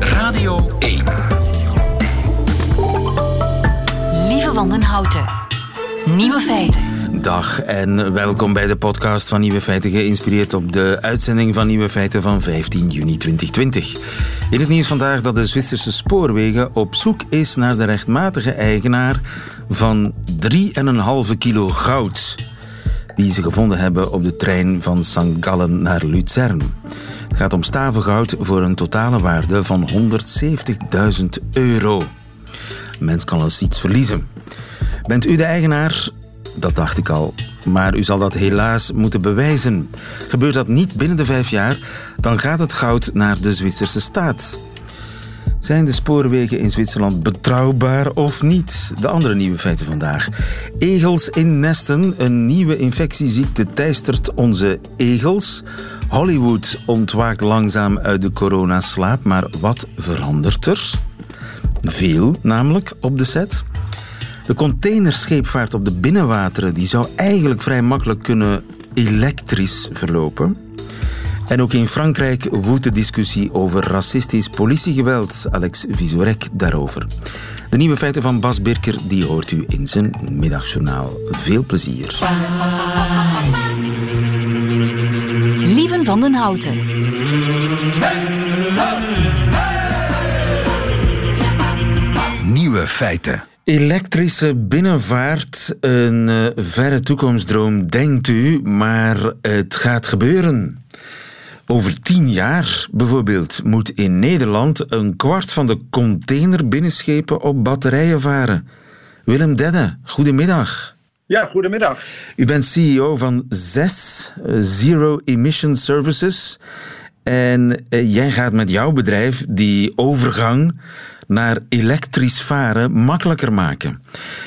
Radio 1. Lieve Wandenhouten. Nieuwe feiten. Dag en welkom bij de podcast van Nieuwe Feiten, geïnspireerd op de uitzending van Nieuwe Feiten van 15 juni 2020. In het nieuws vandaag dat de Zwitserse spoorwegen op zoek is naar de rechtmatige eigenaar van 3,5 kilo goud die ze gevonden hebben op de trein van St. Gallen naar Luzern. Het gaat om stavengoud voor een totale waarde van 170.000 euro. Mens kan eens iets verliezen. Bent u de eigenaar? Dat dacht ik al. Maar u zal dat helaas moeten bewijzen. Gebeurt dat niet binnen de vijf jaar, dan gaat het goud naar de Zwitserse staat. Zijn de spoorwegen in Zwitserland betrouwbaar of niet? De andere nieuwe feiten vandaag. Egels in nesten. Een nieuwe infectieziekte teistert onze egels. Hollywood ontwaakt langzaam uit de coronaslaap, maar wat verandert er? Veel namelijk op de set. De containerscheepvaart op de binnenwateren die zou eigenlijk vrij makkelijk kunnen elektrisch verlopen. En ook in Frankrijk woedt de discussie over racistisch politiegeweld. Alex Visorek daarover. De nieuwe feiten van Bas Birker die hoort u in zijn middagjournaal. Veel plezier. Lieven van den Houten. Nieuwe feiten. Elektrische binnenvaart, een uh, verre toekomstdroom, denkt u, maar het gaat gebeuren. Over tien jaar bijvoorbeeld moet in Nederland een kwart van de containerbinnenschepen op batterijen varen. Willem Dedde, goedemiddag. Ja, goedemiddag. U bent CEO van ZES, Zero Emission Services. En jij gaat met jouw bedrijf die overgang naar elektrisch varen makkelijker maken.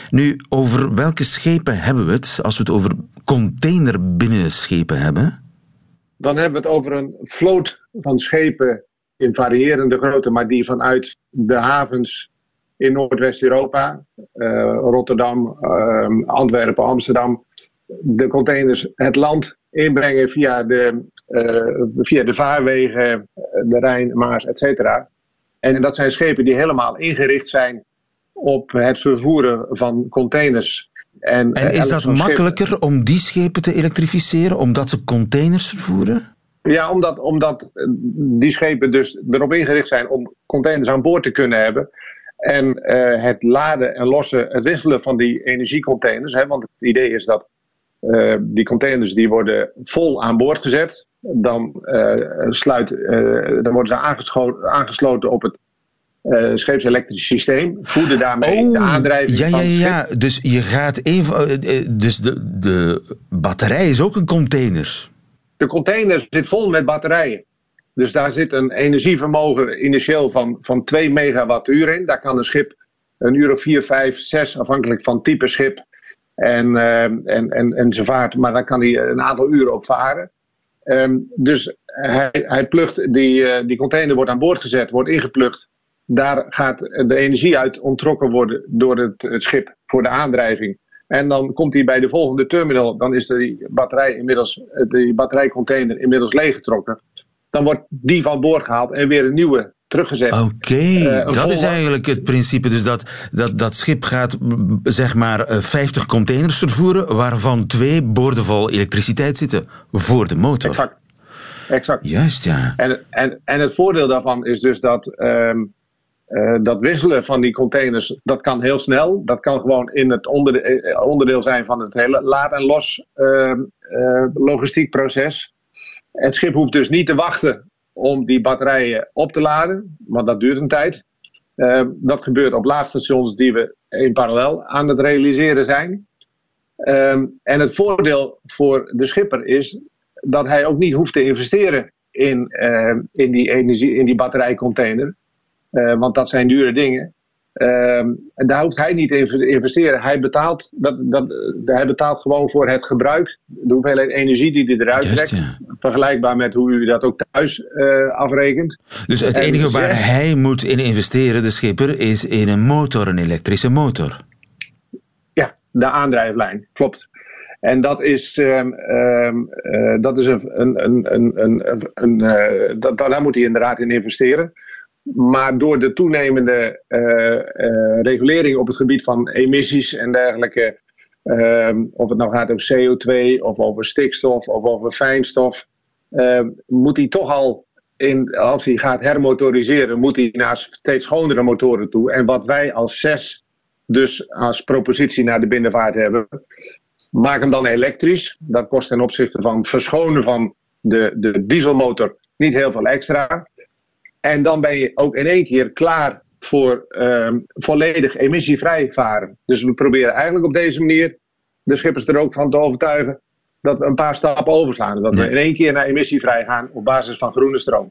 Nu, over welke schepen hebben we het als we het over containerbinnenschepen hebben? Dan hebben we het over een vloot van schepen in variërende grootte, maar die vanuit de havens in Noordwest-Europa, uh, Rotterdam, uh, Antwerpen, Amsterdam, de containers het land inbrengen via de, uh, via de vaarwegen, de Rijn, Maas, et cetera. En dat zijn schepen die helemaal ingericht zijn op het vervoeren van containers. En, en is dat makkelijker om die schepen te elektrificeren, omdat ze containers vervoeren? Ja, omdat, omdat die schepen dus erop ingericht zijn om containers aan boord te kunnen hebben. En uh, het laden en lossen, het wisselen van die energiecontainers. Hè, want het idee is dat uh, die containers die worden vol aan boord gezet. Dan, uh, sluit, dan worden ze aangesloten op het uh, scheepselektrisch systeem. Voeden daarmee oh, de aandrijving ja, ja, het ja. Dus je gaat even. Dus de, de batterij is ook een container. De container zit vol met batterijen. Dus daar zit een energievermogen initieel van, van 2 megawattuur in. Daar kan een schip een uur of 4, 5, 6, afhankelijk van type schip en, uh, en, en, en zijn vaart, maar daar kan hij een aantal uren op varen. Um, dus hij, hij plugt, die, uh, die container wordt aan boord gezet, wordt ingeplucht. Daar gaat de energie uit ontrokken worden door het, het schip voor de aandrijving. En dan komt hij bij de volgende terminal. Dan is die batterij inmiddels, die batterijcontainer inmiddels leeggetrokken. Dan wordt die van boord gehaald en weer een nieuwe teruggezet. Oké, okay, uh, dat is eigenlijk het principe. Dus dat, dat, dat schip gaat zeg maar 50 containers vervoeren, waarvan twee boordevol elektriciteit zitten voor de motor. Exact. exact. Juist, ja. En, en, en het voordeel daarvan is dus dat. Um, uh, dat wisselen van die containers, dat kan heel snel. Dat kan gewoon in het onderdeel, onderdeel zijn van het hele laad- en los uh, uh, logistiek proces. Het schip hoeft dus niet te wachten om die batterijen op te laden, want dat duurt een tijd. Uh, dat gebeurt op laadstations die we in parallel aan het realiseren zijn. Uh, en het voordeel voor de schipper is dat hij ook niet hoeft te investeren in, in, die, energie, in die batterijcontainer. Want dat zijn dure dingen. en daar hoeft hij niet in te investeren. Hij betaalt, dat, dat, hij betaalt gewoon voor het gebruik, de hoeveelheid energie die hij eruit trekt. ja. Vergelijkbaar met hoe u dat ook thuis uh, afrekent. Dus het En enige waar zes- hij moet in investeren, de schipper, is in een motor, een elektrische motor. Ja, de aandrijflijn, klopt. En dat is, ehm, ehm, eh, dat is een, een, een, een, een, een dat, daar moet hij inderdaad in investeren. Maar door de toenemende uh, regulering op het gebied van emissies en dergelijke, ehm, of het nou gaat over CO2 of over stikstof of over fijnstof, moet hij toch al, in, als hij gaat hermotoriseren, moet hij naar steeds schonere motoren toe. En wat wij als zes dus als propositie naar de binnenvaart hebben, Maak hem dan elektrisch. Dat kost ten opzichte van verschonen van de, de dieselmotor niet heel veel extra. En dan ben je ook in één keer klaar voor um, volledig emissievrij varen. Dus we proberen eigenlijk op deze manier de schippers er ook van te overtuigen dat we een paar stappen overslaan. Dat we in één keer naar emissievrij gaan op basis van groene stroom.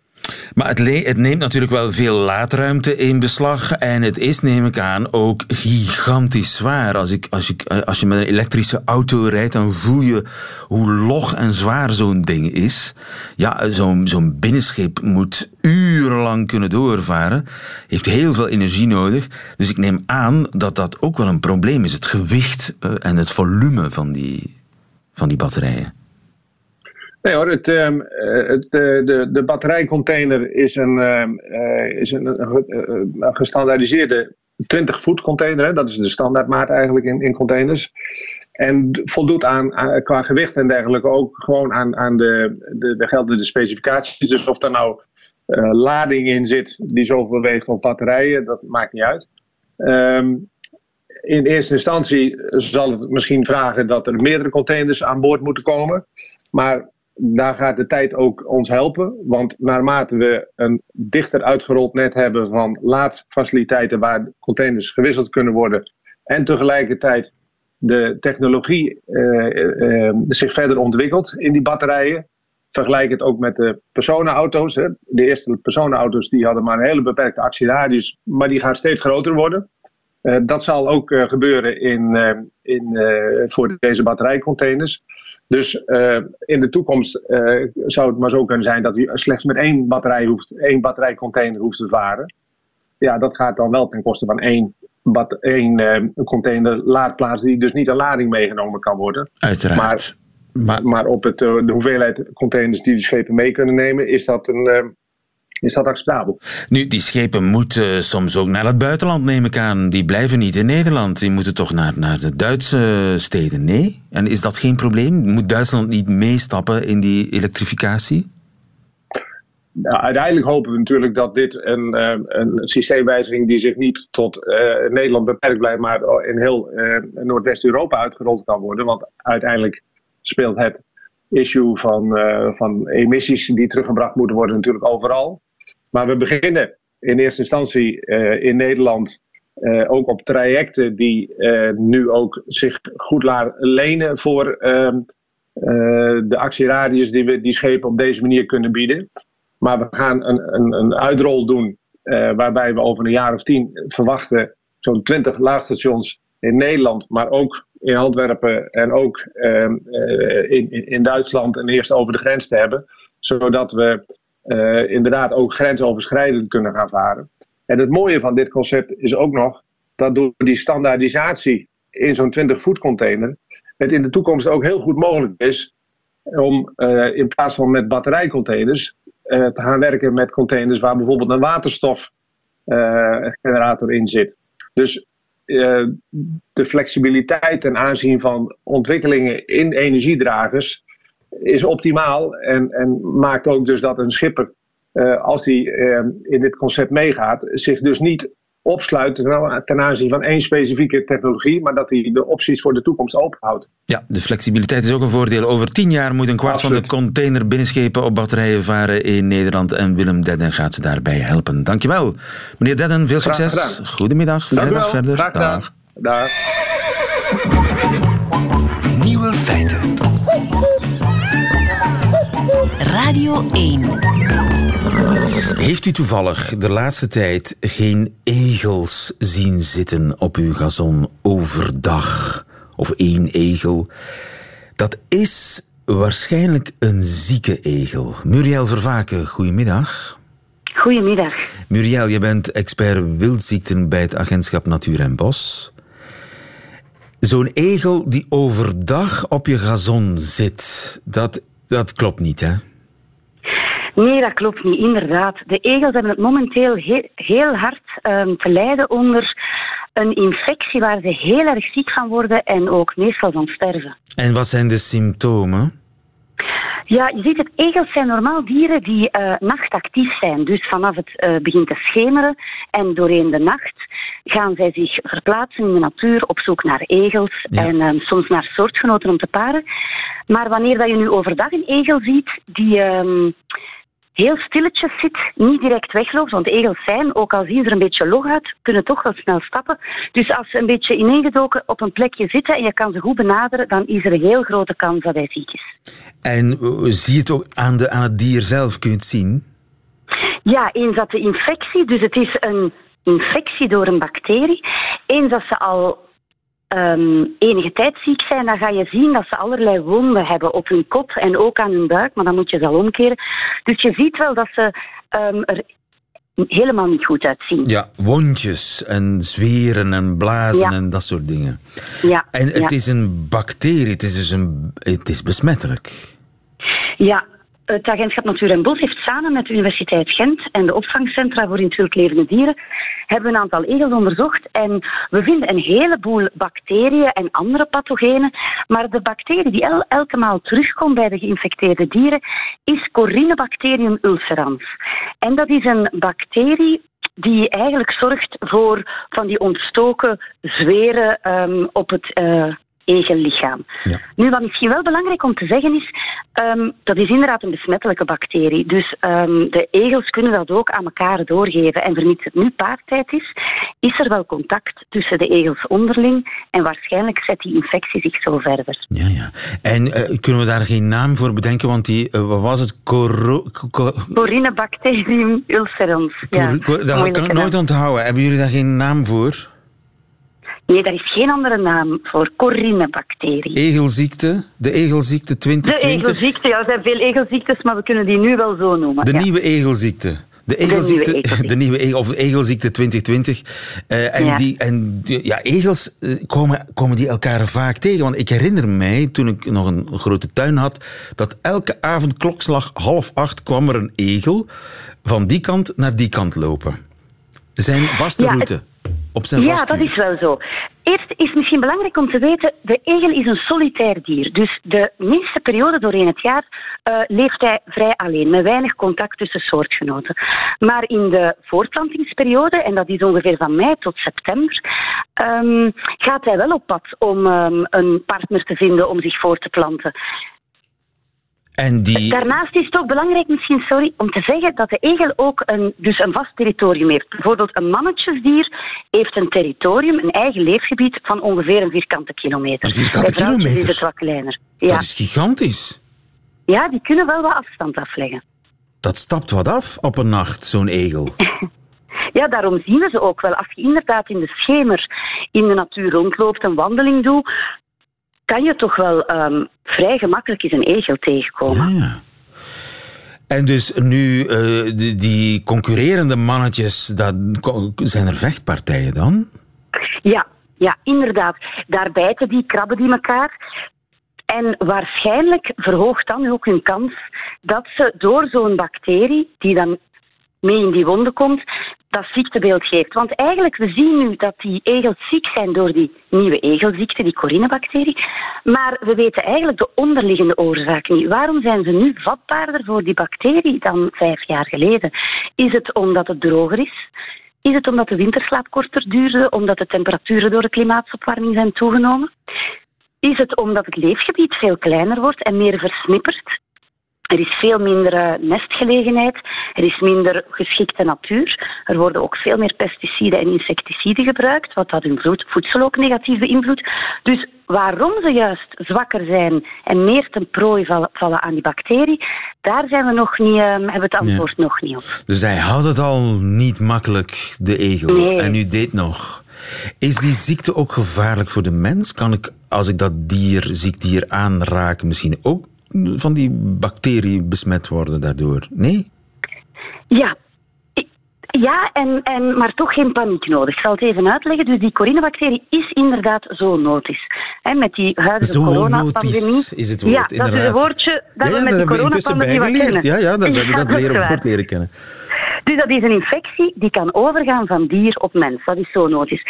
Maar het, het, neemt natuurlijk wel veel laadruimte in beslag. En het is, neem ik aan, ook gigantisch zwaar. Als, ik, als, ik, als je met een elektrische auto rijdt, dan voel je hoe log en zwaar zo'n ding is. Ja, zo'n zo'n binnenschip moet urenlang kunnen doorvaren. Heeft heel veel energie nodig. Dus ik neem aan dat dat ook wel een probleem is. Het gewicht eh, en het volume van die, van die batterijen. Nee hoor, het, uh, het, de, de batterijcontainer is een, uh, is een, gestandaardiseerde 20 voet container. Hè? Dat is de standaardmaat eigenlijk in, in containers. En voldoet aan, qua gewicht en dergelijke ook gewoon aan, aan de, de, de geldende specificaties. Dus of er nou lading in zit die zoveel weegt als batterijen, dat maakt niet uit. Um, in eerste instantie zal het misschien vragen dat er meerdere containers aan boord moeten komen. Maar daar gaat de tijd ook ons helpen. Want naarmate we een dichter uitgerold net hebben van laadfaciliteiten waar containers gewisseld kunnen worden. En tegelijkertijd de technologie uh, uh, zich verder ontwikkelt in die batterijen. Vergelijk het ook met de personenauto's. Hè. De eerste personenauto's die hadden maar een hele beperkte actieradius, maar die gaan steeds groter worden. Uh, dat zal ook gebeuren in, in, voor deze batterijcontainers. Dus in de toekomst zou het maar zo kunnen zijn dat u slechts met één batterij hoeft, één batterijcontainer hoeft te varen. Ja, dat gaat dan wel ten koste van één, één uh, container laadplaats die dus niet aan lading meegenomen kan worden. Uiteraard. Maar, maar, maar op het, de hoeveelheid containers die de schepen mee kunnen nemen, is dat een is dat acceptabel. Nu, die schepen moeten soms ook naar het buitenland, neem ik aan. Die blijven niet in Nederland. Die moeten toch naar, naar de Duitse steden, nee? En is dat geen probleem? Moet Duitsland niet meestappen in die elektrificatie? Nou, uiteindelijk hopen we natuurlijk dat dit een, eh, een systeemwijziging die zich niet tot uh, Nederland beperkt blijft, maar in heel uh, Noordwest-Europa uitgerold kan worden. Want uiteindelijk speelt het issue van, van emissies die teruggebracht moeten worden natuurlijk overal. Maar we beginnen in eerste instantie uh, in Nederland uh, ook op trajecten die uh, nu ook zich goed lenen voor ehm, de actieradius die we die schepen op deze manier kunnen bieden. Maar we gaan een, een, een uitrol doen waarbij we over een jaar of tien verwachten zo'n 20 laadstations in Nederland, maar ook in Antwerpen en ook ehm, in, in Duitsland en eerst over de grens te hebben. Zodat we uh, inderdaad ook grensoverschrijdend kunnen gaan varen. En het mooie van dit concept is ook nog dat door die standaardisatie in zo'n 20-voet container het in de toekomst ook heel goed mogelijk is om uh, in plaats van met batterijcontainers uh, te gaan werken met containers waar bijvoorbeeld een waterstofgenerator in zit. Dus de flexibiliteit ten aanzien van ontwikkelingen in energiedragers is optimaal en, en maakt ook dus dat een schipper, uh, als hij uh, in dit concept meegaat, zich dus niet opsluit ten aanzien van één specifieke technologie, maar dat hij de opties voor de toekomst openhoudt. Ja, de flexibiliteit is ook een voordeel. Over tien jaar moet een kwart van de container binnenschepen op batterijen varen in Nederland en Willem Dedden gaat ze daarbij helpen. Dankjewel. Meneer Dedden, veel succes. Goedemiddag, fijne dag verder. Graag Dag. Dag. Nieuwe feiten. Radio 1. Heeft u toevallig de laatste tijd geen egels zien zitten op uw gazon overdag? Of één egel? Dat is waarschijnlijk een zieke egel. Muriel Vervaken, goedemiddag. Goedemiddag. Muriel, je bent expert wildziekten bij het agentschap Natuur en Bos. Zo'n egel die overdag op je gazon zit, dat, dat klopt niet, hè? Nee, dat klopt niet, inderdaad. De egels hebben het momenteel heel, heel hard um, te lijden onder een infectie waar ze heel erg ziek van worden en ook meestal van sterven. En wat zijn de symptomen? Ja, je ziet het, egels zijn normaal dieren die uh, nachtactief zijn. Dus vanaf het uh, begint te schemeren en doorheen de nacht gaan zij zich verplaatsen in de natuur op zoek naar egels ja. en um, soms naar soortgenoten om te paren. Maar wanneer dat je nu overdag een egel ziet die um, heel stilletjes zit, niet direct wegloopt. Want egels zijn, ook al zien ze er een beetje log uit, kunnen toch wel snel stappen. Dus als ze een beetje ineengedoken op een plekje zitten en je kan ze goed benaderen, dan is er een heel grote kans dat hij ziek is. En zie je het ook aan, de, aan het dier zelf? Kun je het zien? Ja, eens dat de infectie, dus het is een infectie door een bacterie, eens dat ze al um, enige tijd ziek zijn, dan ga je zien dat ze allerlei wonden hebben op hun kop en ook aan hun buik, maar dan moet je ze al omkeren. Dus je ziet wel dat ze um, er helemaal niet goed uitzien. Ja, wondjes en zweren en blazen ja. en dat soort dingen. Ja. En het ja. is een bacterie, het is dus een, het is besmettelijk. Ja, het agentschap Natuur en Bos heeft samen met de Universiteit Gent en de opvangcentra voor in het wild levende dieren hebben een aantal egels onderzocht en we vinden een heleboel bacteriën en andere pathogenen, maar de bacterie die el elke maal terugkomt bij de geïnfecteerde dieren is Corynebacterium ulcerans. En dat is een bacterie die eigenlijk zorgt voor van die ontstoken zweren um, op het uh, egellichaam. Ja. Nu, wat misschien wel belangrijk om te zeggen is, um, dat is inderdaad een besmettelijke bacterie. Dus um, de egels kunnen dat ook aan elkaar doorgeven. En vermits het nu paartijd is, is er wel contact tussen de egels onderling en waarschijnlijk zet die infectie zich zo verder. Ja, ja. En uh, kunnen we daar geen naam voor bedenken? Want die, uh, wat was het? Coro Cor Corynebacterium ulcerans. Ja, dat kan ik nooit onthouden. Hebben jullie daar geen naam voor? Nee, daar is geen andere naam voor. Corynebacterie. Egelziekte? De egelziekte 2020? De egelziekte, ja. Er zijn veel egelziektes, maar we kunnen die nu wel zo noemen. De ja. nieuwe egelziekte. De egelziekte, de nieuwe egelziekte. De nieuwe egel, of egelziekte 2020. Uh, en Ja. die, en die- ja, egels uh, komen, komen die elkaar vaak tegen. Want ik herinner mij, toen ik nog een grote tuin had, dat elke avond klokslag half acht kwam er een egel van die kant naar die kant lopen. Zijn vaste Ja, route. Op zijn Ja, dat is wel zo. Eerst is misschien belangrijk om te weten, de egel is een solitair dier. Dus de minste periode doorheen het jaar uh, leeft hij vrij alleen, met weinig contact tussen soortgenoten. Maar in de voortplantingsperiode, en dat is ongeveer van mei tot september, um, gaat hij wel op pad om um, een partner te vinden om zich voor te planten. En die... Daarnaast is het ook belangrijk misschien, sorry, om te zeggen dat de egel ook een, dus een vast territorium heeft. Bijvoorbeeld een mannetjesdier heeft een territorium, een eigen leefgebied van ongeveer een vierkante kilometer. Een vierkante kilometer? is het wat kleiner. Ja. Dat is gigantisch. ja, die kunnen wel wat afstand afleggen. Dat stapt wat af op een nacht, zo'n egel. Ja, daarom zien we ze ook wel. Als je inderdaad in de schemer in de natuur rondloopt, een wandeling doet, kan je toch wel um, vrij gemakkelijk eens een egel tegenkomen. Ja. En dus nu, uh, die, die concurrerende mannetjes, dat, zijn er vechtpartijen dan? Ja, ja, inderdaad. Daar bijten die, krabben die elkaar. En waarschijnlijk verhoogt dan ook hun kans dat ze door zo'n bacterie, die dan mee in die wonden komt, dat ziektebeeld geeft. Want eigenlijk, we zien nu dat die egels ziek zijn door die nieuwe egelziekte, die corynebacterie. Maar we weten eigenlijk de onderliggende oorzaak niet. Waarom zijn ze nu vatbaarder voor die bacterie dan vijf jaar geleden? Is het omdat het droger is? Is het omdat de winterslaap korter duurde, omdat de temperaturen door de klimaatopwarming zijn toegenomen? Is het omdat het leefgebied veel kleiner wordt en meer versnipperd? Er is veel minder uh, nestgelegenheid, er is minder geschikte natuur. Er worden ook veel meer pesticiden en insecticiden gebruikt, wat dat hun voedsel ook negatief beïnvloedt. Dus waarom ze juist zwakker zijn en meer ten prooi vallen, aan die bacterie, daar zijn we nog niet, uh, hebben we het antwoord ja. nog niet op. Dus hij had het al niet makkelijk, de nee. en u deed nog. Is die ziekte ook gevaarlijk voor de mens? Kan ik, als ik dat dier, ziek dier aanraak, misschien ook van die bacterie besmet worden daardoor? Nee? Ja. Ja, en, en, maar toch geen paniek nodig. Ik zal het even uitleggen. Dus die corinebacterie is inderdaad zoonotisch. Hè, met die huidige coronapandemie. is het woord, Ja, dat is een woordje dat ja, we met dat intussen coronapandemie wat kennen. Ja, ja, dat, dat is leren, woord leren kennen. Dus dat is een infectie die kan overgaan van dier op mens. Dat is zoonotisch.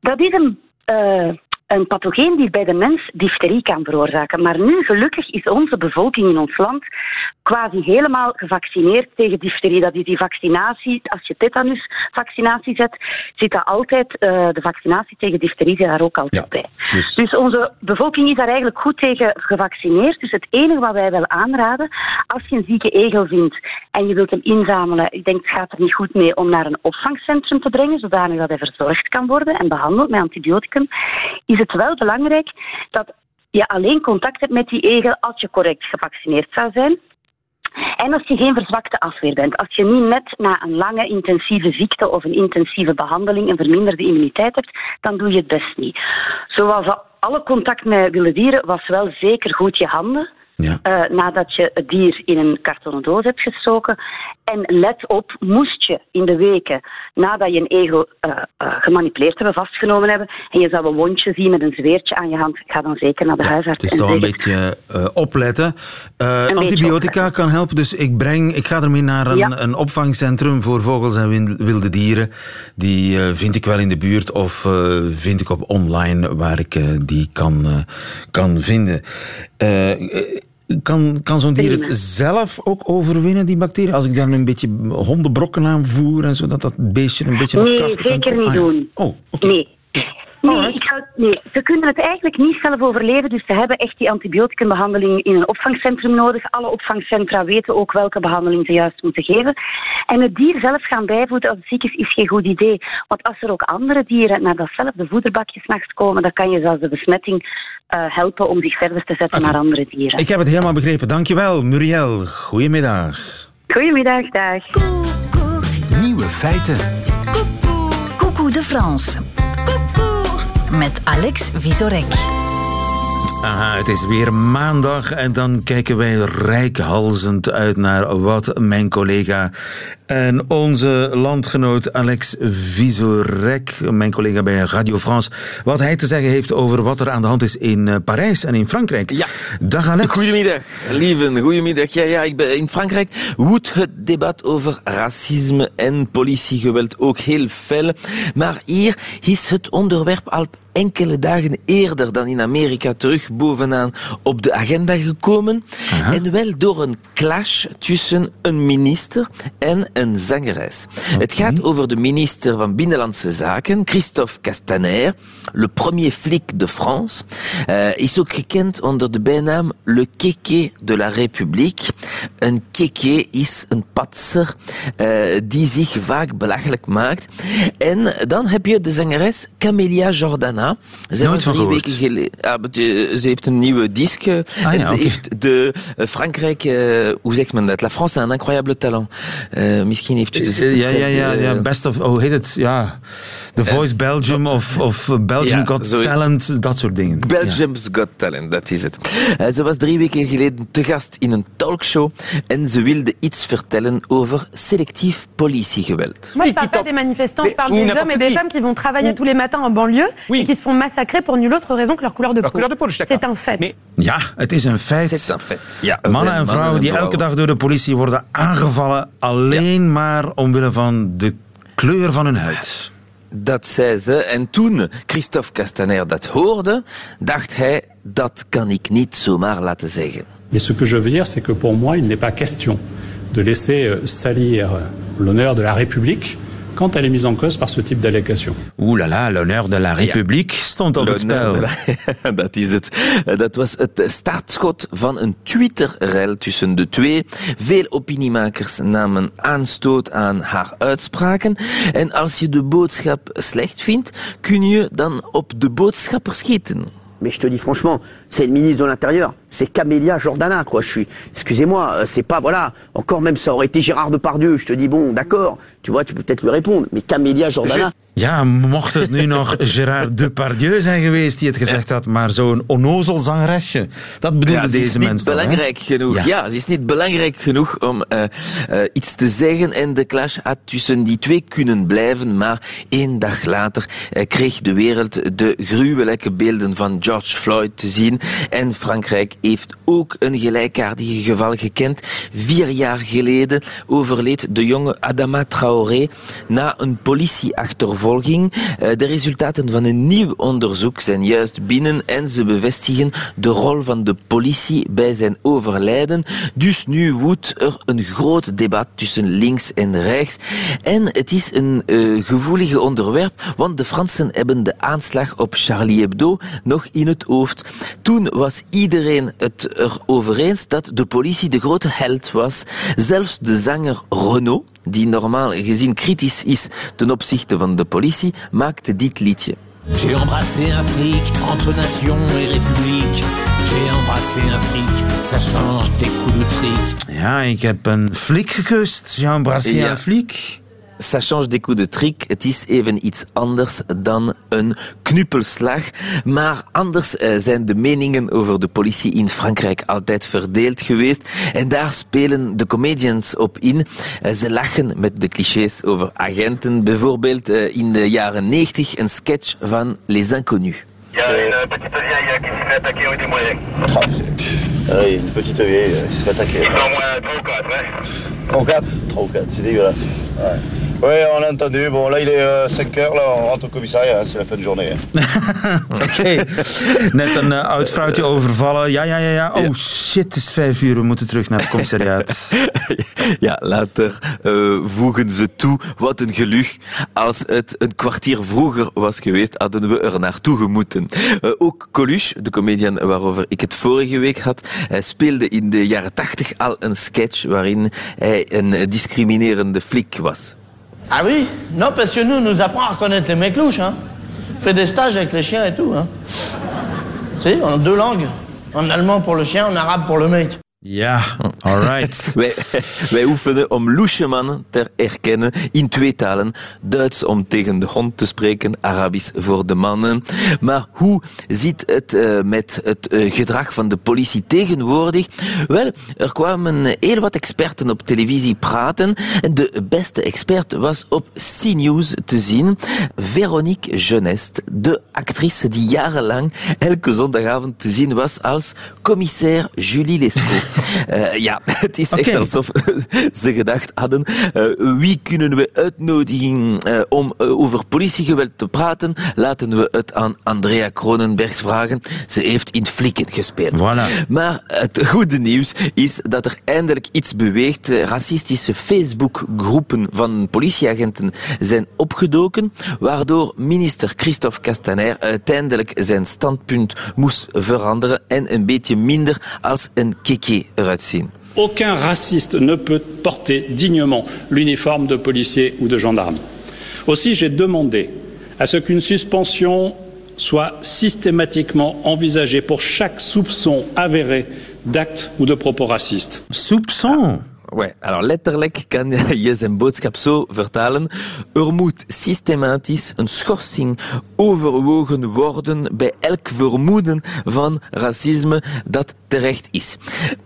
Dat is een, eh, een pathogeen die bij de mens difterie kan veroorzaken. Maar nu, gelukkig, is onze bevolking in ons land quasi helemaal gevaccineerd tegen difterie. Dat is die vaccinatie. Als je tetanusvaccinatie zet, zit dat altijd, eh, de vaccinatie tegen difterie zit daar ook altijd Ja, bij. dus- Dus onze bevolking is daar eigenlijk goed tegen gevaccineerd. Dus het enige wat wij wel aanraden, als je een zieke egel vindt en je wilt hem inzamelen, ik denk het gaat er niet goed mee om naar een opvangcentrum te brengen, zodanig dat hij verzorgd kan worden en behandeld met antibioticum, is het wel belangrijk dat je alleen contact hebt met die egel als je correct gevaccineerd zou zijn. En als je geen verzwakte afweer bent, als je niet net na een lange intensieve ziekte of een intensieve behandeling een verminderde immuniteit hebt, dan doe je het best niet. Zoals alle contact met wilde dieren was wel zeker goed je handen. Ja. eh, nadat je het dier in een kartonnen doos hebt gestoken. En let op, moest je in de weken nadat je een egel eh, eh, gemanipuleerd hebben, vastgenomen hebben, en je zou een wondje zien met een zweertje aan je hand, ga dan zeker naar de huisarts. Dus toch een beetje opletten. Antibiotica kan helpen, dus ik, breng, ik ga ermee naar een, Ja. een opvangcentrum voor vogels en wilde dieren. Die vind ik wel in de buurt of vind ik op online waar ik die kan, kan vinden. Kan kan zo'n dier het zelf ook overwinnen, die bacterie? Als ik daar een beetje hondenbrokken aan voer en zo, dat dat beestje een beetje Nee, krachten kan zeker niet Ah, ja. doen. Oh, oké. Nee. Nee, ik zou, nee, ze kunnen het eigenlijk niet zelf overleven, dus ze hebben echt die antibioticumbehandeling in een opvangcentrum nodig. Alle opvangcentra weten ook welke behandeling ze juist moeten geven. En het dier zelf gaan bijvoeden als het ziek is, is geen goed idee. Want als er ook andere dieren naar datzelfde voederbakje s'nachts komen, dan kan je zelfs de besmetting eh, helpen om zich verder te zetten naar andere dieren. Ik heb het helemaal begrepen. Dankjewel, Muriel. Goedemiddag. Goedemiddag, dag. Nieuwe feiten. Coucou de France. Met Alex Visorek. Aha, het is weer maandag en dan kijken wij rijkhalzend uit naar wat mijn collega en onze landgenoot Alex Visorek, mijn collega bij Radio France, wat hij te zeggen heeft over wat er aan de hand is in eh, Parijs en in Frankrijk. Ja. Dag Alex. Goedemiddag, lieven. Goedemiddag. Ja, ja, ik ben in Frankrijk woedt het debat over racisme en politiegeweld ook heel fel. Maar hier is het onderwerp al enkele dagen eerder dan in Amerika terug bovenaan op de agenda gekomen. En wel door een clash tussen een minister en een zangeres. Het gaat over de minister van Binnenlandse Zaken, Christophe Castaner, le premier flic de France. Eh, is ook gekend onder de bijnaam Le Kéké de la République. Een kéké is een patser eh, die zich vaak belachelijk maakt. En dan heb je de zangeres Camelia Jordana. Zij Nooit van drie weken geleden. ah, maar de- ze heeft een nieuwe disc. eh, Ah, en ja, ze oké. heeft de eh, Frankrijk, eh, hoe zegt men dat? La France a un incroyable talent. Eh, misschien heeft u dus Eh, Ja, ja, ja, ja, eh, best of, hoe heet het? Ja, The Voice Belgium of, of Belgium Ja, Got zo- Talent, dat soort dingen. Belgium's Got Talent, dat is het. Eh, Ze was drie weken geleden te gast in een talkshow en ze wilde iets vertellen over selectief politiegeweld. Moi, je parle pas des manifestants, je parle des hommes et des femmes qui vont travailler tous les matins en banlieue et qui se font massacrer pour nulle autre raison que leur couleur de peau. C'est un fait. Ja, het is een feit. Fait. Ja, er Mannen en vrouwen die elke dag door de politie worden aangevallen alleen maar omwille van de kleur van hun huid. Dat zei ze. En toen Christophe Castaner dat hoorde, dacht hij, dat kan ik niet zomaar laten zeggen. Et ce que je veux dire, c'est que pour moi, il n'est pas question de laisser euh, salir euh, l'honneur de la République quand elle est mise en cause par ce type d'allégations. Oeh la la, l'honneur de la République stond op het spel. la- dat is het. Dat was het startschot van een Twitter-rel tussen de twee. Veel opiniemakers namen aanstoot aan haar uitspraken. En als je de boodschap slecht vindt, kun je dan op de boodschapper schieten. Mais je te dis franchement, c'est le ministre de l'Intérieur. C'est Camélia Jordana, quoi. Je suis, excusez-moi, euh, c'est pas, voilà, encore même ça aurait été Gérard Depardieu, je te dis, bon, d'accord, tu vois, tu peux peut-être lui répondre, mais Camélia Jordana, Ja, mocht het nu nog Gérard Depardieu zijn geweest die het gezegd had, maar zo'n onnozel zangeresje. Dat bedoelde Ja, ze is deze niet mens toch, hè? belangrijk genoeg. Ja. Ja. ze is niet belangrijk genoeg om eh, iets te zeggen. En de clash had tussen die twee kunnen blijven. Maar één dag later eh, kreeg de wereld de gruwelijke beelden van George Floyd te zien. En Frankrijk heeft ook een gelijkaardige geval gekend. Vier jaar geleden overleed de jonge Adama Traoré na een politieachtervolging. Eh, de resultaten van een nieuw onderzoek zijn juist binnen en ze bevestigen de rol van de politie bij zijn overlijden. Dus nu woedt er een groot debat tussen links en rechts. En het is een eh, gevoelige onderwerp, want de Fransen hebben de aanslag op Charlie Hebdo nog in het hoofd. Toen was iedereen het erover eens dat de politie de grote held was. Zelfs de zanger Renaud, die normaal gezien kritisch is ten opzichte van de politie, maakte dit liedje. J'ai embrassé un flic entre nation et république. J'ai embrassé un flic, ça change des coups de trick. Ja, ik heb een flik gekust. Jean Brassier, Ja. een flik. Ça change des coups de trick. Het is even iets anders dan een knuppelslag. Maar anders eh, zijn de meningen over de politie in Frankrijk altijd verdeeld geweest. En daar spelen de comedians op in. Eh, Ze lachen met de clichés over agenten. Bijvoorbeeld eh, in de jaren 90 een sketch van Les Inconnus. Il y a une petite vieille qui s'est fait attaquer avec des moyens. Ah oui, une petite vieille, euh, il s'est fait attaquer. Ils sont au moins 3 ou 4, hein? 3 ou 4 3 ou 4, c'est dégueulasse. Ouais. Ouais, on l'a entendu. Bon, là, il est 5 heures, là, on rentre au commissariat, hein, c'est la fin de journée. hein. Oké. Net een eh, oud vrouwtje overvallen. Ja, ja, ja, ja. Oh shit, het is vijf uur. We moeten terug naar het commissariaat. Ja, later eh, voegen ze toe. Wat een geluk. Als het een kwartier vroeger was geweest, hadden we er naartoe gemoeten. Eh, ook Coluche, de comedian waarover ik het vorige week had, hij speelde in de jaren tachtig al een sketch waarin hij een discriminerende flik was. Ah oui? Non, parce que nous, on nous apprend à reconnaître les mecs louches, hein. On fait des stages avec les chiens et tout, hein. Tu sais, en deux langues. En allemand pour le chien, en arabe pour le mec. Ja, alright. Wij, wij oefenen om loesje mannen te herkennen in twee talen. Duits om tegen de hond te spreken, Arabisch voor de mannen. Maar hoe zit het eh, met het eh, gedrag van de politie tegenwoordig? Wel, er kwamen heel wat experten op televisie praten. En de beste expert was op C-News te zien. Veronique Genest, de actrice die jarenlang elke zondagavond te zien was als commissaire Julie Lescaut. Eh, ja, het is echt alsof ze gedacht hadden, eh, wie kunnen we uitnodigen eh, om eh, over politiegeweld te praten? Laten we het aan Andrea Kronenbergs vragen. Ze heeft in flikken gespeeld. Voilà. Maar het goede nieuws is dat er eindelijk iets beweegt. Eh, Racistische Facebookgroepen van politieagenten zijn opgedoken, waardoor minister Christophe Castaner uiteindelijk zijn standpunt moest veranderen en een beetje minder als een keke Aucun raciste ne peut porter dignement l'uniforme de policier ou de gendarme. Aussi, j'ai demandé à ce qu'une suspension soit systématiquement envisagée pour chaque soupçon avéré d'acte ou de propos racistes. Soupçon? Ouais, alors letterlijk kan je zijn boodschap zo vertalen. Er moet systematisch een schorsing overwogen worden bij elk vermoeden van racisme dat terecht is.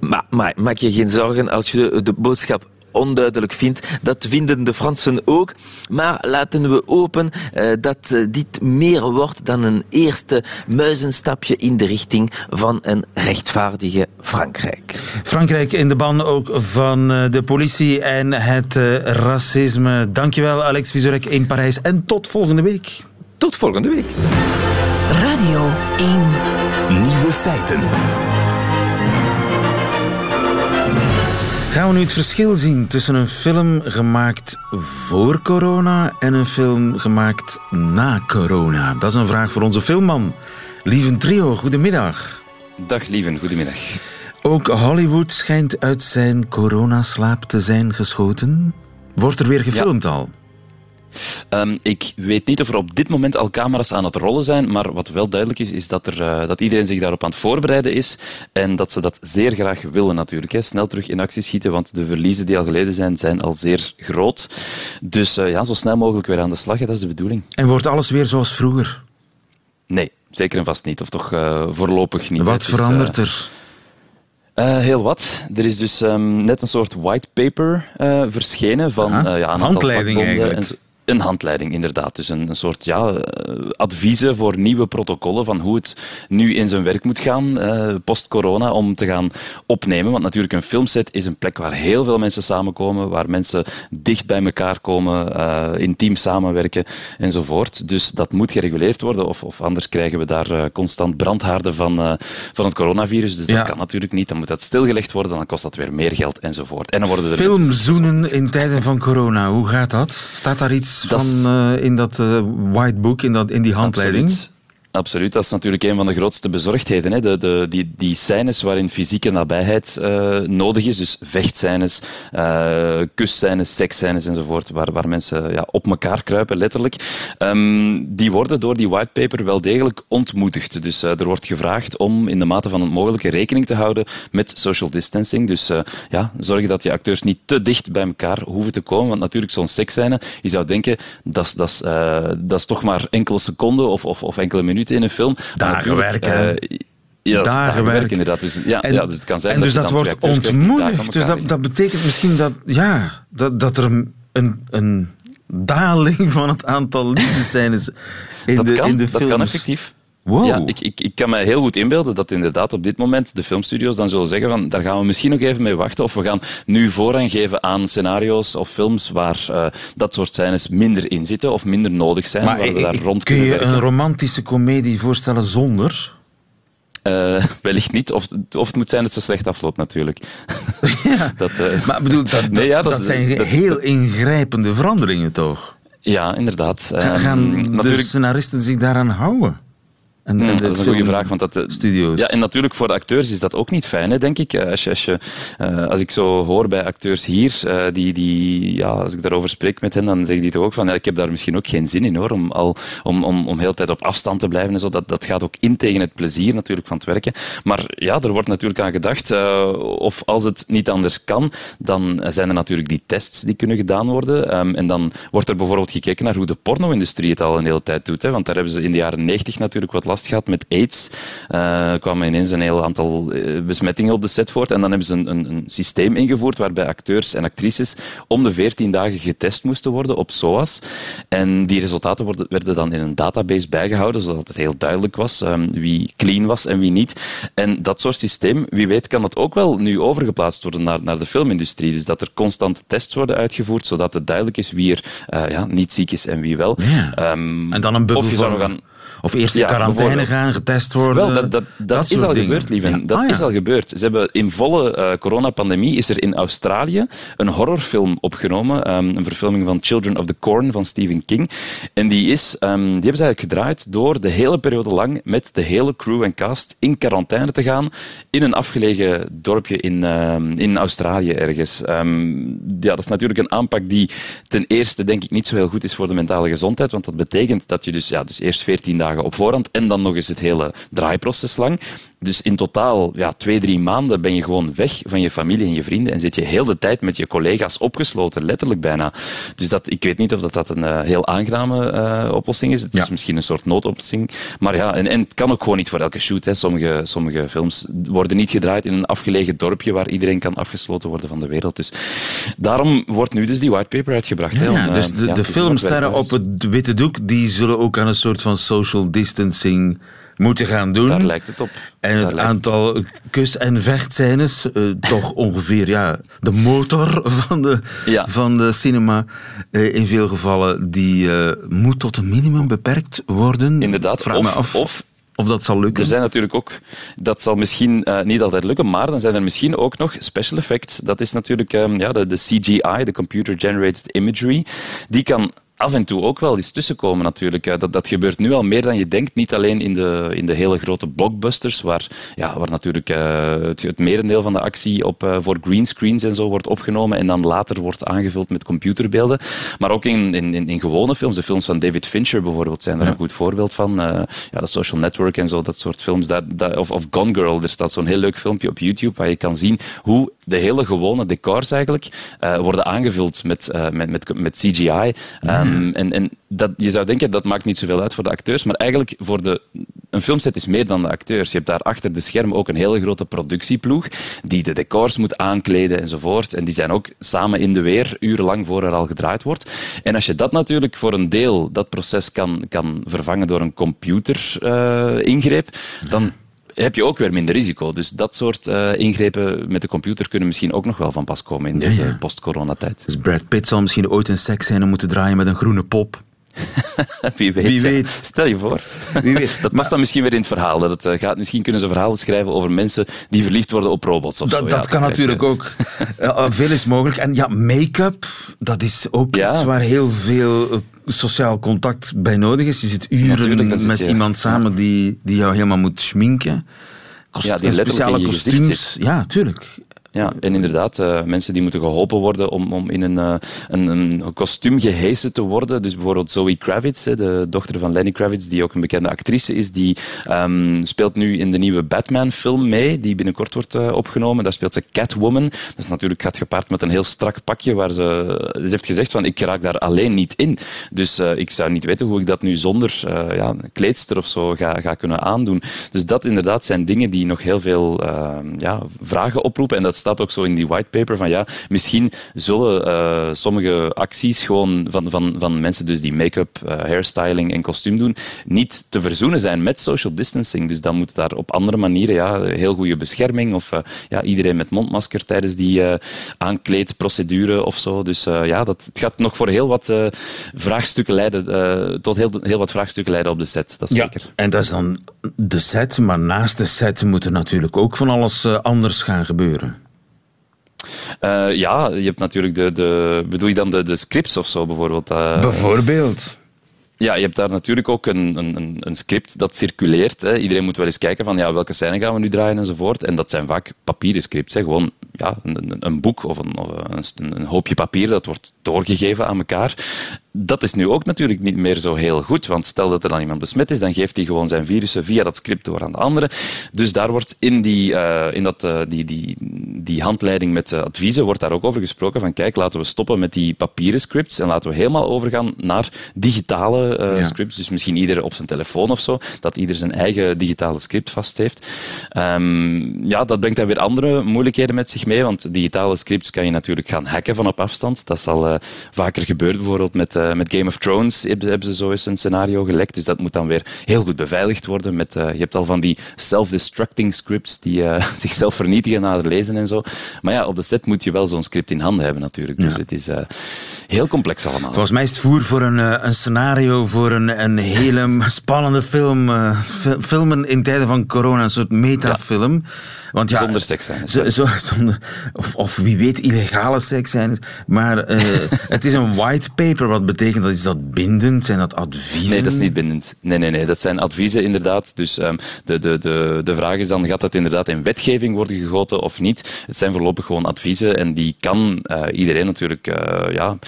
Maar, maar maak je geen zorgen als je de boodschap onduidelijk vindt. Dat vinden de Fransen ook. Maar laten we hopen eh, dat eh, dit meer wordt dan een eerste muizenstapje in de richting van een rechtvaardige Frankrijk. Frankrijk in de ban ook van eh, de politie en het eh, racisme. Dankjewel, Alex Vizorek in Parijs. En tot volgende week. Tot volgende week. Radio 1. Nieuwe feiten. Gaan we nu het verschil zien tussen een film gemaakt voor corona en een film gemaakt na corona? Dat is een vraag voor onze filmman. Lieve trio, goedemiddag. Dag lieven, goedemiddag. Ook Hollywood schijnt uit zijn coronaslaap te zijn geschoten. Wordt er weer gefilmd al? Ehm, ik weet niet of er op dit moment al camera's aan het rollen zijn, maar wat wel duidelijk is, is dat, er, eh, dat iedereen zich daarop aan het voorbereiden is en dat ze dat zeer graag willen natuurlijk. Hè. Snel terug in actie schieten, want de verliezen die al geleden zijn, zijn al zeer groot. Dus eh, ja, zo snel mogelijk weer aan de slag, hè, dat is de bedoeling. En wordt alles weer zoals vroeger? Nee, zeker en vast niet. Of toch uh, voorlopig niet. Wat verandert er? Uh, heel wat. Er is dus um, net een soort white paper uh, verschenen van uh, ja, een handleiding eigenlijk. En zo. Een handleiding, inderdaad. Dus een, een soort ja, adviezen voor nieuwe protocollen van hoe het nu in zijn werk moet gaan, uh, post-corona, om te gaan opnemen. Want natuurlijk, een filmset is een plek waar heel veel mensen samenkomen, waar mensen dicht bij elkaar komen, uh, intiem samenwerken enzovoort. Dus dat moet gereguleerd worden, of, of anders krijgen we daar uh, constant brandhaarden van, van het coronavirus. Dus dat kan natuurlijk niet. Dan moet dat stilgelegd worden, dan kost dat weer meer geld enzovoort. En dan worden er Filmzoenen in tijden van corona, hoe gaat dat? Staat daar iets van uh, in dat uh, white book, in, dat, in die handleiding? Absoluut. Absoluut, dat is natuurlijk een van de grootste bezorgdheden. Hè? De, de, die, die scènes waarin fysieke nabijheid uh, nodig is, dus vechtscènes, uh, kusscènes, seksscènes enzovoort, waar, waar mensen ja, op elkaar kruipen, letterlijk, um, die worden door die whitepaper wel degelijk ontmoedigd. Dus uh, er wordt gevraagd om in de mate van het mogelijke rekening te houden met social distancing. Dus ja, zorgen dat je acteurs niet te dicht bij elkaar hoeven te komen, want natuurlijk zo'n seksscène, je zou denken, dat is toch maar enkele seconden of, of, of enkele minuten in een film. Dagen werken. Uh, ja, dagen werken inderdaad. Dus, ja, en, ja, dus het kan zijn en dat dus dat wordt ontmoedigd. Dus dat, dat betekent misschien dat, ja, dat, dat er een, een daling van het aantal liefdescènes in, dat de, kan, in de films. Dat kan effectief. Wow. Ja, ik, ik, ik kan me heel goed inbeelden dat inderdaad op dit moment de filmstudio's dan zullen zeggen van daar gaan we misschien nog even mee wachten of we gaan nu voorrang geven aan scenario's of films waar uh, dat soort scènes minder in zitten of minder nodig zijn, maar waar we daar ik, rond kun je werken. een romantische komedie voorstellen zonder? Uh, wellicht niet. Of, of het moet zijn dat ze slecht afloopt, natuurlijk. Ja, dat, uh, maar bedoel, dat, nee, ja, dat, dat zijn dat, heel ingrijpende veranderingen, toch? Ja, inderdaad. Ga, gaan um, de natuurlijk... scenaristen zich daaraan houden? En, en dat is een goede vraag. Want dat, studio's. Ja, en natuurlijk voor de acteurs is dat ook niet fijn, hè, denk ik. Als, je, als, je, uh, als ik zo hoor bij acteurs hier, uh, die, die, ja, als ik daarover spreek met hen, dan zeggen die toch ook van ja, ik heb daar misschien ook geen zin in hoor, om, al, om, om, om heel tijd op afstand te blijven en zo. Dat, dat gaat ook in tegen het plezier natuurlijk van het werken. Maar ja, er wordt natuurlijk aan gedacht, of als het niet anders kan, dan zijn er natuurlijk die tests die kunnen gedaan worden. Um, en dan wordt er bijvoorbeeld gekeken naar hoe de porno-industrie het al een hele tijd doet. Hè, want daar hebben ze in de jaren negentig natuurlijk wat last gehad met AIDS. Uh, kwamen ineens een heel aantal uh, besmettingen op de set voort. En dan hebben ze een, een, een, systeem ingevoerd waarbij acteurs en actrices om de 14 dagen getest moesten worden op SOAS. En die resultaten worden, werden dan in een database bijgehouden, zodat het heel duidelijk was um, wie clean was en wie niet. En dat soort systeem, wie weet, kan dat ook wel nu overgeplaatst worden naar, naar de filmindustrie. Dus dat er constant tests worden uitgevoerd, zodat het duidelijk is wie er uh, ja, niet ziek is en wie wel. Ja. Um, en dan een bubbel of je zou nog aan of eerst in ja, quarantaine gaan, getest worden. Wel, dat, dat, dat, dat is al dingen. gebeurd, lieven. Ja. Dat ah, is ja. al gebeurd. Ze hebben in volle uh, coronapandemie is er in Australië een horrorfilm opgenomen. Um, een verfilming van Children of the Corn van Stephen King. En die, is, um, die hebben ze eigenlijk gedraaid door de hele periode lang met de hele crew en cast in quarantaine te gaan in een afgelegen dorpje in, uh, in Australië ergens. Ja, dat is natuurlijk een aanpak die ten eerste denk ik niet zo heel goed is voor de mentale gezondheid, want dat betekent dat je dus, ja, dus eerst 14 dagen op voorhand en dan nog eens het hele draaiproces lang. Dus in totaal ja, twee, drie maanden ben je gewoon weg van je familie en je vrienden en zit je heel de tijd met je collega's opgesloten, letterlijk bijna. Dus dat, ik weet niet of dat, dat een uh, heel aangename uh, oplossing is. Het ja. is misschien een soort noodoplossing. Maar ja, en, en het kan ook gewoon niet voor elke shoot. Hè. Sommige, sommige films worden niet gedraaid in een afgelegen dorpje waar iedereen kan afgesloten worden van de wereld. Dus daarom wordt nu dus die whitepaper uitgebracht. Ja, hè, om, dus de, ja, de filmsterren op het witte doek die zullen ook aan een soort van social distancing moeten gaan doen. Daar lijkt het op. En het Daar aantal kus- en vechtscènes, uh, toch ongeveer ja, de motor van de, ja. van de cinema, uh, in veel gevallen, die uh, moet tot een minimum beperkt worden. Inderdaad. Vraag of, me af of of dat zal lukken. Er zijn natuurlijk ook, dat zal misschien uh, niet altijd lukken, maar dan zijn er misschien ook nog special effects. Dat is natuurlijk um, ja, de, de CGI, de Computer Generated Imagery. Die kan af en toe ook wel eens tussenkomen natuurlijk. Dat, dat gebeurt nu al meer dan je denkt. Niet alleen in de, in de hele grote blockbusters, waar, ja, waar natuurlijk eh, het, het merendeel van de actie op, eh, voor greenscreens en zo wordt opgenomen en dan later wordt aangevuld met computerbeelden. Maar ook in, in, in, in gewone films. De films van David Fincher bijvoorbeeld zijn daar een goed voorbeeld van. Eh, ja, de Social Network en zo, dat soort films. Dat, dat, of, of Gone Girl, er staat zo'n heel leuk filmpje op YouTube waar je kan zien hoe de hele gewone decors eigenlijk worden aangevuld met, met, met, met CGI. Ehm, en en dat, je zou denken dat maakt niet zoveel uit voor de acteurs, maar eigenlijk voor de, een filmset is meer dan de acteurs. Je hebt daar achter de schermen ook een hele grote productieploeg die de decors moet aankleden enzovoort. En die zijn ook samen in de weer, urenlang voor er al gedraaid wordt. En als je dat natuurlijk voor een deel, dat proces kan, kan vervangen door een computer-ingreep, dan heb je ook weer minder risico. Dus dat soort eh, ingrepen met de computer kunnen misschien ook nog wel van pas komen in Ja, deze ja. post-coronatijd. Dus Brad Pitt zal misschien ooit een seksscène moeten draaien met een groene pop. Wie weet. Wie ja. weet. Stel je voor. Wie weet. Dat past dan misschien weer in het verhaal. Dat het, eh, gaat, misschien kunnen ze verhalen schrijven over mensen die verliefd worden op robots. Of Dat, zo. dat kan je- natuurlijk ook. Eh, veel is mogelijk. En ja, make-up, dat is ook Ja. iets waar heel veel eh, sociaal contact bij nodig is. Je zit uren zit met je- iemand samen die, die jou helemaal moet schminken. Kost- Ja, die en speciale kostuums. Ja, tuurlijk. Ja, en inderdaad, eh, mensen die moeten geholpen worden om, om in een, eh, een, een kostuum gehesen te worden. Dus bijvoorbeeld Zoe Kravitz, de dochter van Lenny Kravitz, die ook een bekende actrice is, die ehm, speelt nu in de nieuwe Batman-film mee, die binnenkort wordt eh, opgenomen. Daar speelt ze Catwoman. Dat is natuurlijk gaat gepaard met een heel strak pakje, waar ze, ze heeft gezegd van ik raak daar alleen niet in. Dus ik zou niet weten hoe ik dat nu zonder ja, kleedster of zo ga, ga kunnen aandoen. Dus dat inderdaad zijn dingen die nog heel veel eh, ja, vragen oproepen. En dat staat ook zo in die whitepaper van ja, misschien zullen eh, sommige acties gewoon van, van, van mensen dus die make-up, eh, hairstyling en kostuum doen, niet te verzoenen zijn met social distancing. Dus dan moet daar op andere manieren ja, heel goede bescherming of eh, ja, iedereen met mondmasker tijdens die aankleedprocedure of zo. Dus ja, dat, het gaat nog voor heel wat vraagstukken leiden, tot heel, heel wat vraagstukken leiden op de set. Dat is Ja, zeker. en dat is dan de set, maar naast de set moet er natuurlijk ook van alles anders gaan gebeuren. Eh, ja, je hebt natuurlijk de, de... Bedoel je dan de, de scripts of zo bijvoorbeeld? eh? Bijvoorbeeld. Ja, je hebt daar natuurlijk ook een, een, een- script dat circuleert. Hè. Iedereen moet wel eens kijken van ja, welke scène gaan we nu draaien enzovoort. En dat zijn vaak papieren scripts. Hè. Gewoon ja, een, een- boek of, een, of een hoopje papier dat wordt doorgegeven aan elkaar. Dat is nu ook natuurlijk niet meer zo heel goed. Want stel dat er dan iemand besmet is, dan geeft hij gewoon zijn virussen via dat script door aan de anderen. Dus daar wordt in, die, eh, in dat, eh, die, die, die handleiding met eh, adviezen wordt daar ook over gesproken van kijk, laten we stoppen met die papieren scripts en laten we helemaal overgaan naar digitale eh, Ja. scripts. Dus misschien ieder op zijn telefoon of zo, dat ieder zijn eigen digitale script vast heeft. Ehm, ja, dat brengt dan weer andere moeilijkheden met zich mee, want digitale scripts kan je natuurlijk gaan hacken van op afstand. Dat zal eh, vaker gebeuren, bijvoorbeeld met, eh, met Game of Thrones hebben, ze zo eens een scenario gelekt. Dus dat moet dan weer heel goed beveiligd worden. Met, je hebt al van die self-destructing scripts die zichzelf vernietigen na het lezen en zo. Maar ja, op de set moet je wel zo'n script in handen hebben natuurlijk. Dus het is heel complex allemaal. Volgens mij is het voer voor een, een scenario voor een, een hele spannende film. eh, fi- filmen in tijden van corona, een soort metafilm. Want ja, Zonder seks zijn. Zo, zo, zonder, of, of wie weet illegale seks zijn. Maar eh, het is een white paper. Wat betekent dat? Is dat bindend? Zijn dat adviezen? Nee, dat is niet bindend. Nee, nee, nee. Dat zijn adviezen inderdaad. Dus ehm, de, de, de, de vraag is dan, gaat dat inderdaad in wetgeving worden gegoten of niet? Het zijn voorlopig gewoon adviezen en die kan eh, iedereen natuurlijk ja,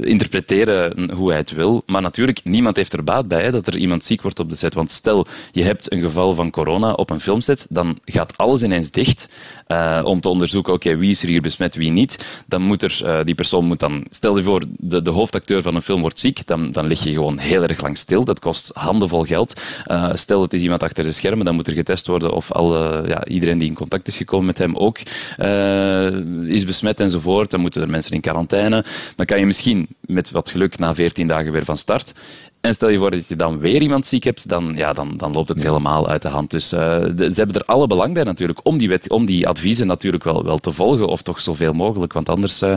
interpreteren hoe hij het wil. Maar natuurlijk, niemand heeft er baat bij hè, dat er iemand ziek wordt op de set. Want stel, je hebt een geval van corona op een filmset, dan gaat alles ineens dicht eh, om te onderzoeken, oké, wie is er hier besmet, wie niet. Dan moet er, eh, die persoon moet dan, stel je voor, de, de hoofdacteur van een film wordt ziek, dan, dan lig je gewoon heel erg lang stil. Dat kost handenvol geld. Eh, stel, het is iemand achter de schermen, dan moet er getest worden of alle, ja, iedereen die in contact is gekomen met hem ook is besmet enzovoort. Dan moeten er mensen in quarantaine. Dan kan je misschien met wat geluk na 14 dagen weer van start. En stel je voor dat je dan weer iemand ziek hebt, dan, ja, dan, dan loopt het helemaal uit de hand. Dus eh, de- ze hebben er alle belang bij natuurlijk om die, wet, om die adviezen natuurlijk wel, wel te volgen, of toch zoveel mogelijk. Want anders eh,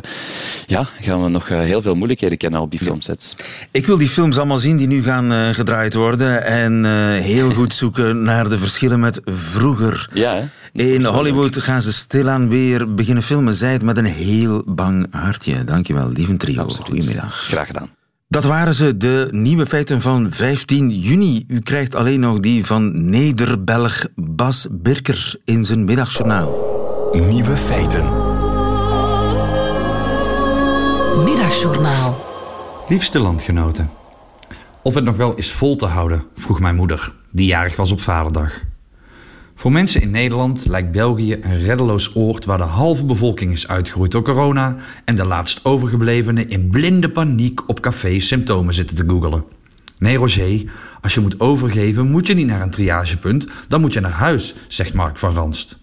ja, gaan we nog eh, heel veel moeilijkheden kennen op die filmsets. Ik wil die films allemaal zien die nu gaan gedraaid worden. En heel goed zoeken naar de verschillen met vroeger. Ja, hè? In Hollywood gaan ze stilaan weer beginnen filmen. Zij het met een heel bang hartje. Dankjewel, lieve trio. Goedemiddag. Graag gedaan. Dat waren ze, de nieuwe feiten van 15 juni. U krijgt alleen nog die van Nederbelg Bas Birker in zijn middagjournaal. Nieuwe feiten. Middagjournaal. Liefste landgenoten. Of het nog wel is vol te houden, vroeg mijn moeder, die jarig was op vaderdag. Voor mensen in Nederland lijkt België een reddeloos oord waar de halve bevolking is uitgeroeid door corona en de laatst overgeblevenen in blinde paniek op cafés symptomen zitten te googelen. Nee, Roger, als je moet overgeven, moet je niet naar een triagepunt, dan moet je naar huis, zegt Mark van Ranst.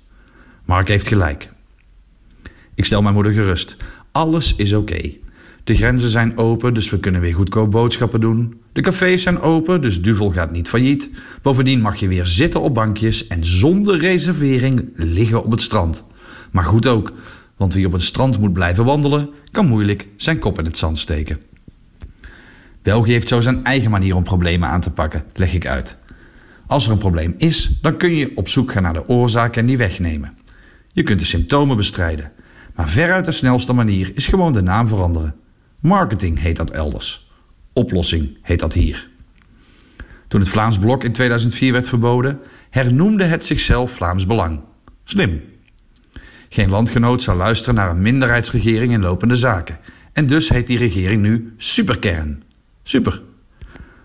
Mark heeft gelijk. Ik stel mijn moeder gerust. Alles is oké. De grenzen zijn open, dus we kunnen weer goedkoop boodschappen doen. De cafés zijn open, dus Duvel gaat niet failliet. Bovendien mag je weer zitten op bankjes en zonder reservering liggen op het strand. Maar goed ook, want wie op het strand moet blijven wandelen, kan moeilijk zijn kop in het zand steken. België heeft zo zijn eigen manier om problemen aan te pakken, leg ik uit. Als er een probleem is, dan kun je op zoek gaan naar de oorzaak en die wegnemen. Je kunt de symptomen bestrijden. Maar veruit de snelste manier is gewoon de naam veranderen. Marketing heet dat elders. Oplossing heet dat hier. Toen het Vlaams Blok in 2004 werd verboden, hernoemde het zichzelf Vlaams Belang. Slim. Geen landgenoot zou luisteren naar een minderheidsregering in lopende zaken. En dus heet die regering nu Superkern. Super.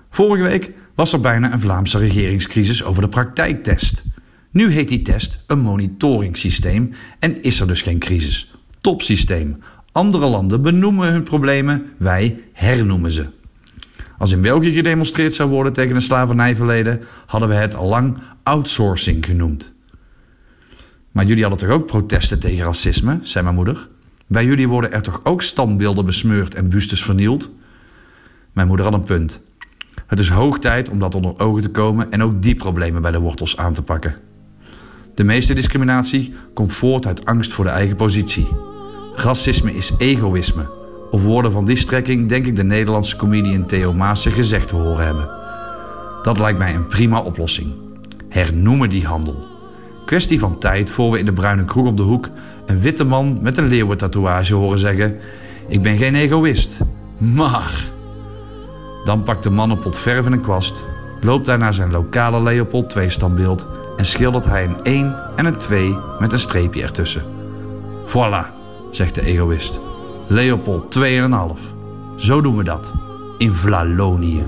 Vorige week was er bijna een Vlaamse regeringscrisis over de praktijktest. Nu heet die test een monitoringssysteem en is er dus geen crisis. Topsysteem. Andere landen benoemen hun problemen, wij hernoemen ze. Als in België gedemonstreerd zou worden tegen een slavernijverleden, hadden we het al lang outsourcing genoemd. Maar jullie hadden toch ook protesten tegen racisme, zei mijn moeder? Bij jullie worden er toch ook standbeelden besmeurd en bustes vernield? Mijn moeder had een punt. Het is hoog tijd om dat onder ogen te komen en ook die problemen bij de wortels aan te pakken. De meeste discriminatie komt voort uit angst voor de eigen positie. Racisme is egoïsme. Of woorden van die strekking denk ik de Nederlandse comedian Theo Maassen gezegd te horen hebben. Dat lijkt mij een prima oplossing. Hernoemen die handel. Kwestie van tijd voor we in de bruine kroeg om de hoek een witte man met een leeuwentatoeage horen zeggen: Ik ben geen egoïst, maar. Dan pakt de man een pot verf en een kwast, loopt daar naar zijn lokale Leopold II standbeeld en schildert hij een 1 en een 2 met een streepje ertussen. Voilà, zegt de egoïst. Leopold 2,5. Zo doen we dat. In Vlalonië.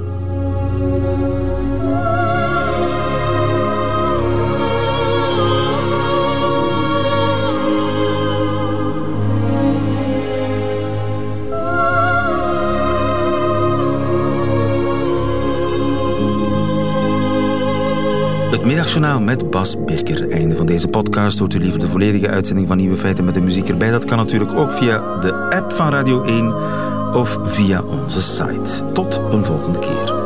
Het middagjournaal met Bas Birker. Einde van deze podcast. Hoort u liever de volledige uitzending van Nieuwe Feiten met de muziek erbij? Dat kan natuurlijk ook via de app van Radio 1 of via onze site. Tot een volgende keer.